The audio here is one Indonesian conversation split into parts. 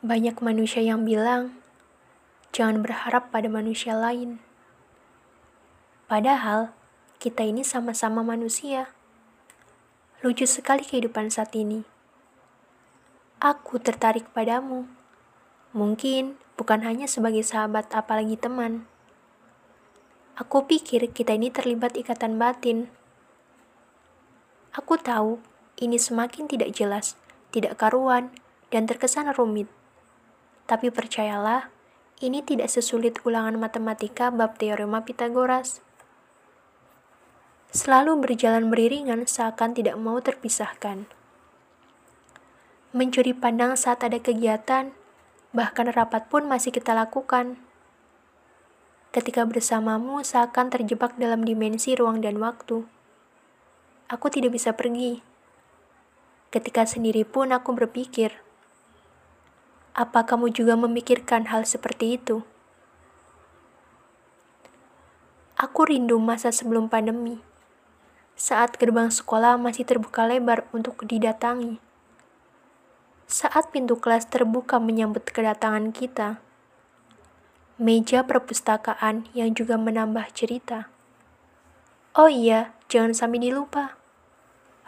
Banyak manusia yang bilang, jangan berharap pada manusia lain. Padahal, kita ini sama-sama manusia. Lucu sekali kehidupan saat ini. Aku tertarik padamu. Mungkin bukan hanya sebagai sahabat, apalagi teman. Aku pikir kita ini terlibat ikatan batin. Aku tahu ini semakin tidak jelas, tidak karuan, dan terkesan rumit. Tapi percayalah, ini tidak sesulit ulangan matematika bab teorema Pitagoras. Selalu berjalan beriringan seakan tidak mau terpisahkan. Mencuri pandang saat ada kegiatan, bahkan rapat pun masih kita lakukan. Ketika bersamamu seakan terjebak dalam dimensi ruang dan waktu. Aku tidak bisa pergi. Ketika sendiri pun aku berpikir, apa kamu juga memikirkan hal seperti itu? Aku rindu masa sebelum pandemi, saat gerbang sekolah masih terbuka lebar untuk didatangi. Saat pintu kelas terbuka menyambut kedatangan kita, meja perpustakaan yang juga menambah cerita. Oh iya, jangan sampai dilupa.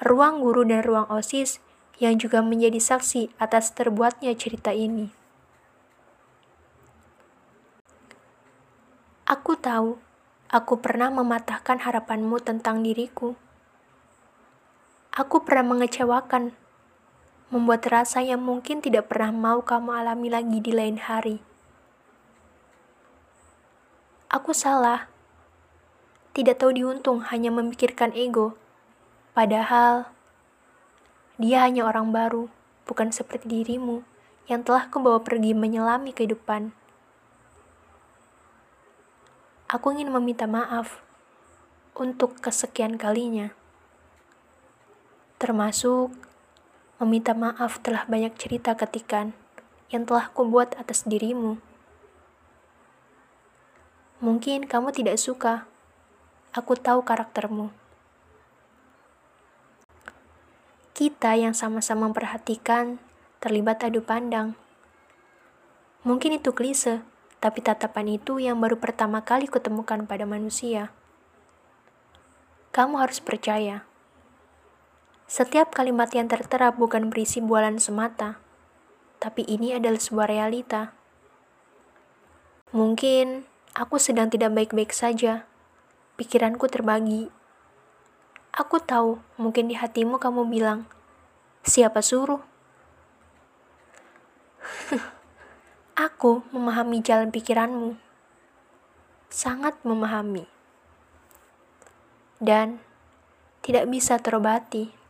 Ruang guru dan ruang OSIS yang juga menjadi saksi atas terbuatnya cerita ini. Aku tahu, aku pernah mematahkan harapanmu tentang diriku. Aku pernah mengecewakan, membuat rasa yang mungkin tidak pernah mau kamu alami lagi di lain hari. Aku salah, tidak tahu diuntung hanya memikirkan ego, padahal dia hanya orang baru, bukan seperti dirimu yang telah kubawa pergi menyelami kehidupan. Aku ingin meminta maaf untuk kesekian kalinya. Termasuk meminta maaf telah banyak cerita ketikan yang telah kubuat atas dirimu. Mungkin kamu tidak suka. Aku tahu karaktermu. Kita yang sama-sama memperhatikan terlibat adu pandang. Mungkin itu klise, tapi tatapan itu yang baru pertama kali kutemukan pada manusia. Kamu harus percaya. Setiap kalimat yang tertera bukan berisi bualan semata, tapi ini adalah sebuah realita. Mungkin aku sedang tidak baik-baik saja. Pikiranku terbagi Aku tahu, mungkin di hatimu kamu bilang, siapa suruh? Aku memahami jalan pikiranmu. Sangat memahami. Dan tidak bisa terobati.